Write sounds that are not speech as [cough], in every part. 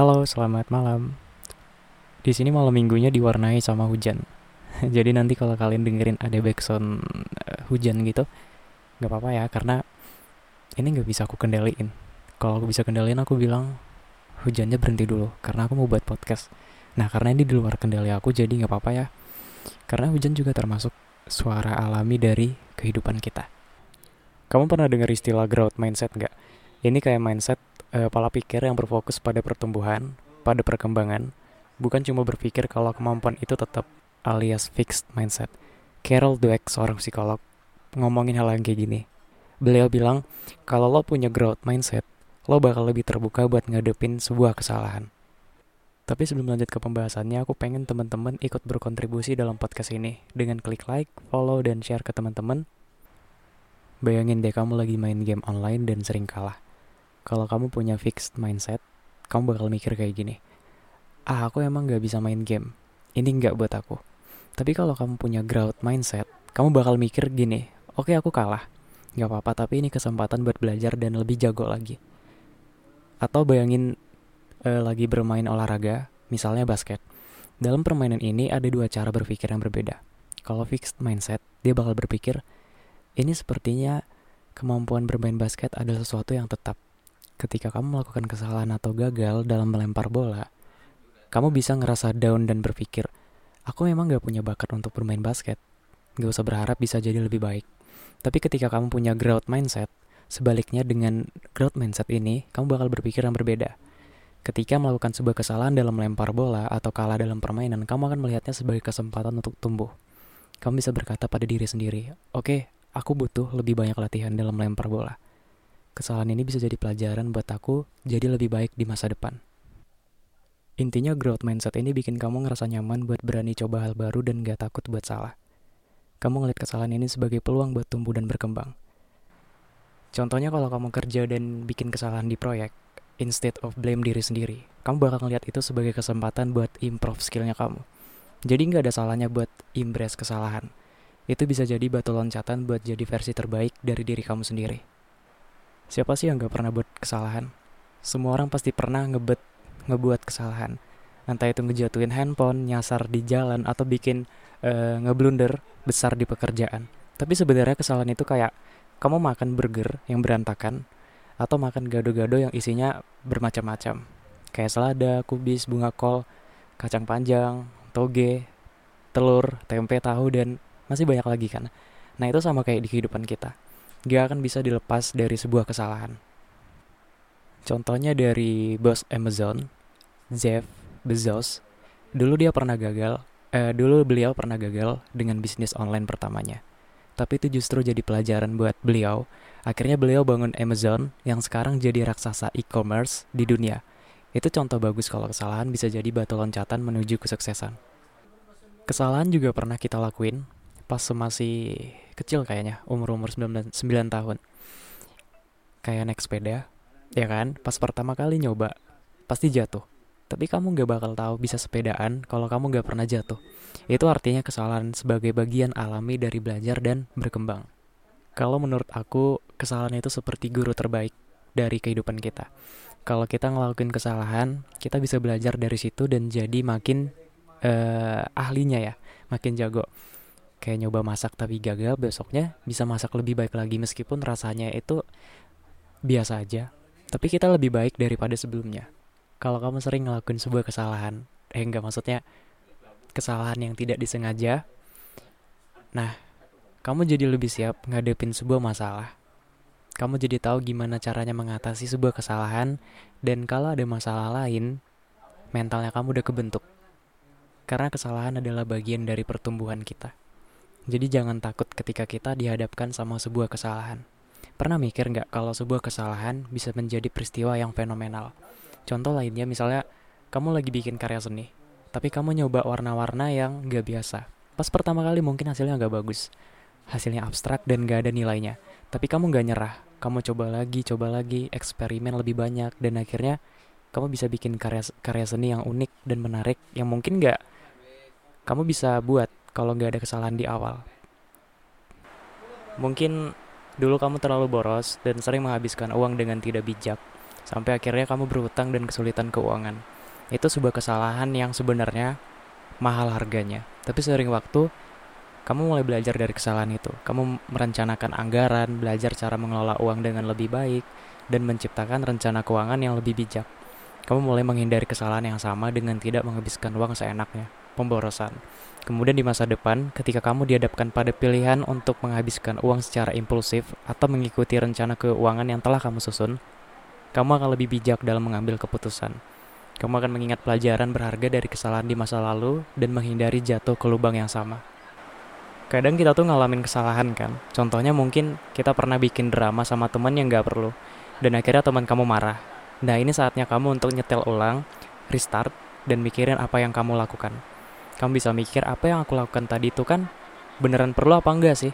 Halo, selamat malam. Di sini malam minggunya diwarnai sama hujan. [laughs] Jadi nanti kalau kalian dengerin ada backsound eh, hujan gitu, nggak apa-apa ya, karena ini nggak bisa aku kendaliin. Kalau aku bisa kendaliin, aku bilang hujannya berhenti dulu, karena aku mau buat podcast. Nah, karena ini di luar kendali aku, jadi nggak apa-apa ya. Karena hujan juga termasuk suara alami dari kehidupan kita. Kamu pernah dengar istilah growth mindset nggak? Ini kayak mindset eh, pola pikir yang berfokus pada pertumbuhan, pada perkembangan, bukan cuma berpikir kalau kemampuan itu tetap alias fixed mindset. Carol Dweck, seorang psikolog, ngomongin hal yang kayak gini. Beliau bilang, kalau lo punya growth mindset, lo bakal lebih terbuka buat ngadepin sebuah kesalahan. Tapi sebelum lanjut ke pembahasannya, aku pengen teman-teman ikut berkontribusi dalam podcast ini dengan klik like, follow, dan share ke teman-teman. Bayangin deh kamu lagi main game online dan sering kalah kalau kamu punya fixed mindset, kamu bakal mikir kayak gini. Ah, aku emang gak bisa main game. Ini nggak buat aku. Tapi kalau kamu punya growth mindset, kamu bakal mikir gini. Oke, aku kalah. Gak apa-apa, tapi ini kesempatan buat belajar dan lebih jago lagi. Atau bayangin eh, lagi bermain olahraga, misalnya basket. Dalam permainan ini ada dua cara berpikir yang berbeda. Kalau fixed mindset, dia bakal berpikir, ini sepertinya kemampuan bermain basket adalah sesuatu yang tetap ketika kamu melakukan kesalahan atau gagal dalam melempar bola, kamu bisa ngerasa down dan berpikir, aku memang gak punya bakat untuk bermain basket. Gak usah berharap bisa jadi lebih baik. Tapi ketika kamu punya growth mindset, sebaliknya dengan growth mindset ini, kamu bakal berpikir yang berbeda. Ketika melakukan sebuah kesalahan dalam melempar bola atau kalah dalam permainan, kamu akan melihatnya sebagai kesempatan untuk tumbuh. Kamu bisa berkata pada diri sendiri, oke, okay, aku butuh lebih banyak latihan dalam melempar bola Kesalahan ini bisa jadi pelajaran buat aku jadi lebih baik di masa depan. Intinya growth mindset ini bikin kamu ngerasa nyaman buat berani coba hal baru dan gak takut buat salah. Kamu ngeliat kesalahan ini sebagai peluang buat tumbuh dan berkembang. Contohnya kalau kamu kerja dan bikin kesalahan di proyek, instead of blame diri sendiri, kamu bakal ngeliat itu sebagai kesempatan buat improve skillnya kamu. Jadi nggak ada salahnya buat embrace kesalahan. Itu bisa jadi batu loncatan buat jadi versi terbaik dari diri kamu sendiri. Siapa sih yang gak pernah buat kesalahan? Semua orang pasti pernah ngebet ngebuat kesalahan. Entah itu ngejatuhin handphone, nyasar di jalan, atau bikin uh, ngeblunder besar di pekerjaan. Tapi sebenarnya kesalahan itu kayak kamu makan burger yang berantakan, atau makan gado-gado yang isinya bermacam-macam. Kayak selada, kubis, bunga kol, kacang panjang, toge, telur, tempe, tahu, dan masih banyak lagi kan. Nah itu sama kayak di kehidupan kita gak akan bisa dilepas dari sebuah kesalahan. Contohnya dari bos Amazon, Jeff Bezos, dulu dia pernah gagal, eh, dulu beliau pernah gagal dengan bisnis online pertamanya. Tapi itu justru jadi pelajaran buat beliau. Akhirnya beliau bangun Amazon yang sekarang jadi raksasa e-commerce di dunia. Itu contoh bagus kalau kesalahan bisa jadi batu loncatan menuju kesuksesan. Kesalahan juga pernah kita lakuin pas masih kecil kayaknya, umur-umur 9, 9 tahun. Kayak naik sepeda, ya kan? Pas pertama kali nyoba, pasti jatuh. Tapi kamu gak bakal tahu bisa sepedaan kalau kamu gak pernah jatuh. Itu artinya kesalahan sebagai bagian alami dari belajar dan berkembang. Kalau menurut aku, kesalahan itu seperti guru terbaik dari kehidupan kita. Kalau kita ngelakuin kesalahan, kita bisa belajar dari situ dan jadi makin uh, ahlinya ya, makin jago kayak nyoba masak tapi gagal besoknya bisa masak lebih baik lagi meskipun rasanya itu biasa aja. Tapi kita lebih baik daripada sebelumnya. Kalau kamu sering ngelakuin sebuah kesalahan eh enggak maksudnya kesalahan yang tidak disengaja nah kamu jadi lebih siap ngadepin sebuah masalah. Kamu jadi tahu gimana caranya mengatasi sebuah kesalahan dan kalau ada masalah lain mentalnya kamu udah kebentuk. Karena kesalahan adalah bagian dari pertumbuhan kita jadi jangan takut ketika kita dihadapkan sama sebuah kesalahan. Pernah mikir nggak kalau sebuah kesalahan bisa menjadi peristiwa yang fenomenal? Contoh lainnya misalnya kamu lagi bikin karya seni, tapi kamu nyoba warna-warna yang nggak biasa. Pas pertama kali mungkin hasilnya nggak bagus, hasilnya abstrak dan nggak ada nilainya. Tapi kamu nggak nyerah, kamu coba lagi, coba lagi, eksperimen lebih banyak, dan akhirnya kamu bisa bikin karya karya seni yang unik dan menarik yang mungkin nggak kamu bisa buat kalau nggak ada kesalahan di awal. Mungkin Dulu kamu terlalu boros dan sering menghabiskan uang dengan tidak bijak, sampai akhirnya kamu berhutang dan kesulitan keuangan. Itu sebuah kesalahan yang sebenarnya mahal harganya. Tapi sering waktu, kamu mulai belajar dari kesalahan itu. Kamu merencanakan anggaran, belajar cara mengelola uang dengan lebih baik, dan menciptakan rencana keuangan yang lebih bijak. Kamu mulai menghindari kesalahan yang sama dengan tidak menghabiskan uang seenaknya, pemborosan. Kemudian di masa depan, ketika kamu dihadapkan pada pilihan untuk menghabiskan uang secara impulsif atau mengikuti rencana keuangan yang telah kamu susun, kamu akan lebih bijak dalam mengambil keputusan. Kamu akan mengingat pelajaran berharga dari kesalahan di masa lalu dan menghindari jatuh ke lubang yang sama. Kadang kita tuh ngalamin kesalahan kan. Contohnya mungkin kita pernah bikin drama sama teman yang gak perlu. Dan akhirnya teman kamu marah. Nah ini saatnya kamu untuk nyetel ulang, restart, dan mikirin apa yang kamu lakukan kamu bisa mikir apa yang aku lakukan tadi itu kan beneran perlu apa enggak sih?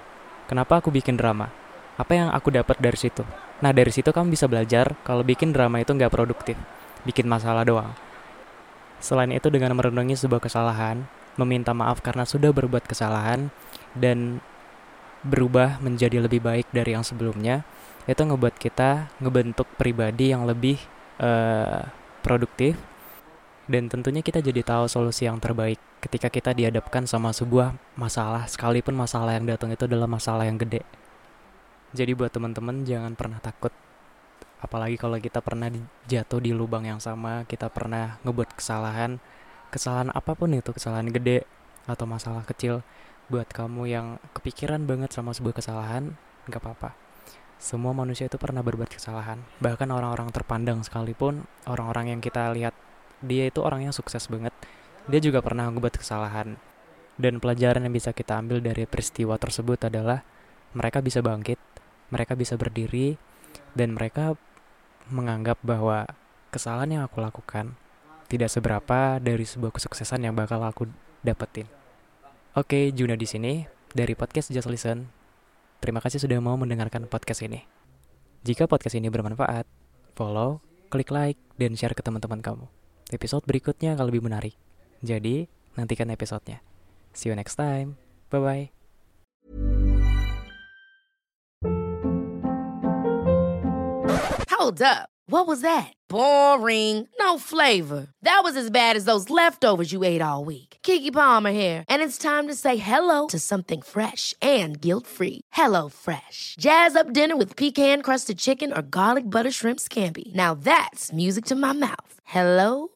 Kenapa aku bikin drama? Apa yang aku dapat dari situ? Nah dari situ kamu bisa belajar kalau bikin drama itu nggak produktif, bikin masalah doang. Selain itu dengan merenungi sebuah kesalahan, meminta maaf karena sudah berbuat kesalahan, dan berubah menjadi lebih baik dari yang sebelumnya, itu ngebuat kita ngebentuk pribadi yang lebih uh, produktif dan tentunya kita jadi tahu solusi yang terbaik ketika kita dihadapkan sama sebuah masalah sekalipun masalah yang datang itu adalah masalah yang gede. Jadi buat teman-teman jangan pernah takut apalagi kalau kita pernah jatuh di lubang yang sama, kita pernah ngebuat kesalahan, kesalahan apa pun itu, kesalahan gede atau masalah kecil buat kamu yang kepikiran banget sama sebuah kesalahan, nggak apa-apa. Semua manusia itu pernah berbuat kesalahan. Bahkan orang-orang terpandang sekalipun, orang-orang yang kita lihat dia itu orang yang sukses banget dia juga pernah membuat kesalahan dan pelajaran yang bisa kita ambil dari peristiwa tersebut adalah mereka bisa bangkit mereka bisa berdiri dan mereka menganggap bahwa kesalahan yang aku lakukan tidak seberapa dari sebuah kesuksesan yang bakal aku dapetin. Oke, Juna di sini dari podcast Just Listen. Terima kasih sudah mau mendengarkan podcast ini. Jika podcast ini bermanfaat, follow, klik like, dan share ke teman-teman kamu episode berikutnya akan lebih menarik. Jadi, nantikan episodenya. See you next time. Bye-bye. Hold up. What was that? Boring. No flavor. That was as bad as those leftovers you ate all week. Kiki Palmer here, and it's time to say hello to something fresh and guilt-free. Hello Fresh. Jazz up dinner with pecan-crusted chicken or garlic butter shrimp scampi. Now that's music to my mouth. Hello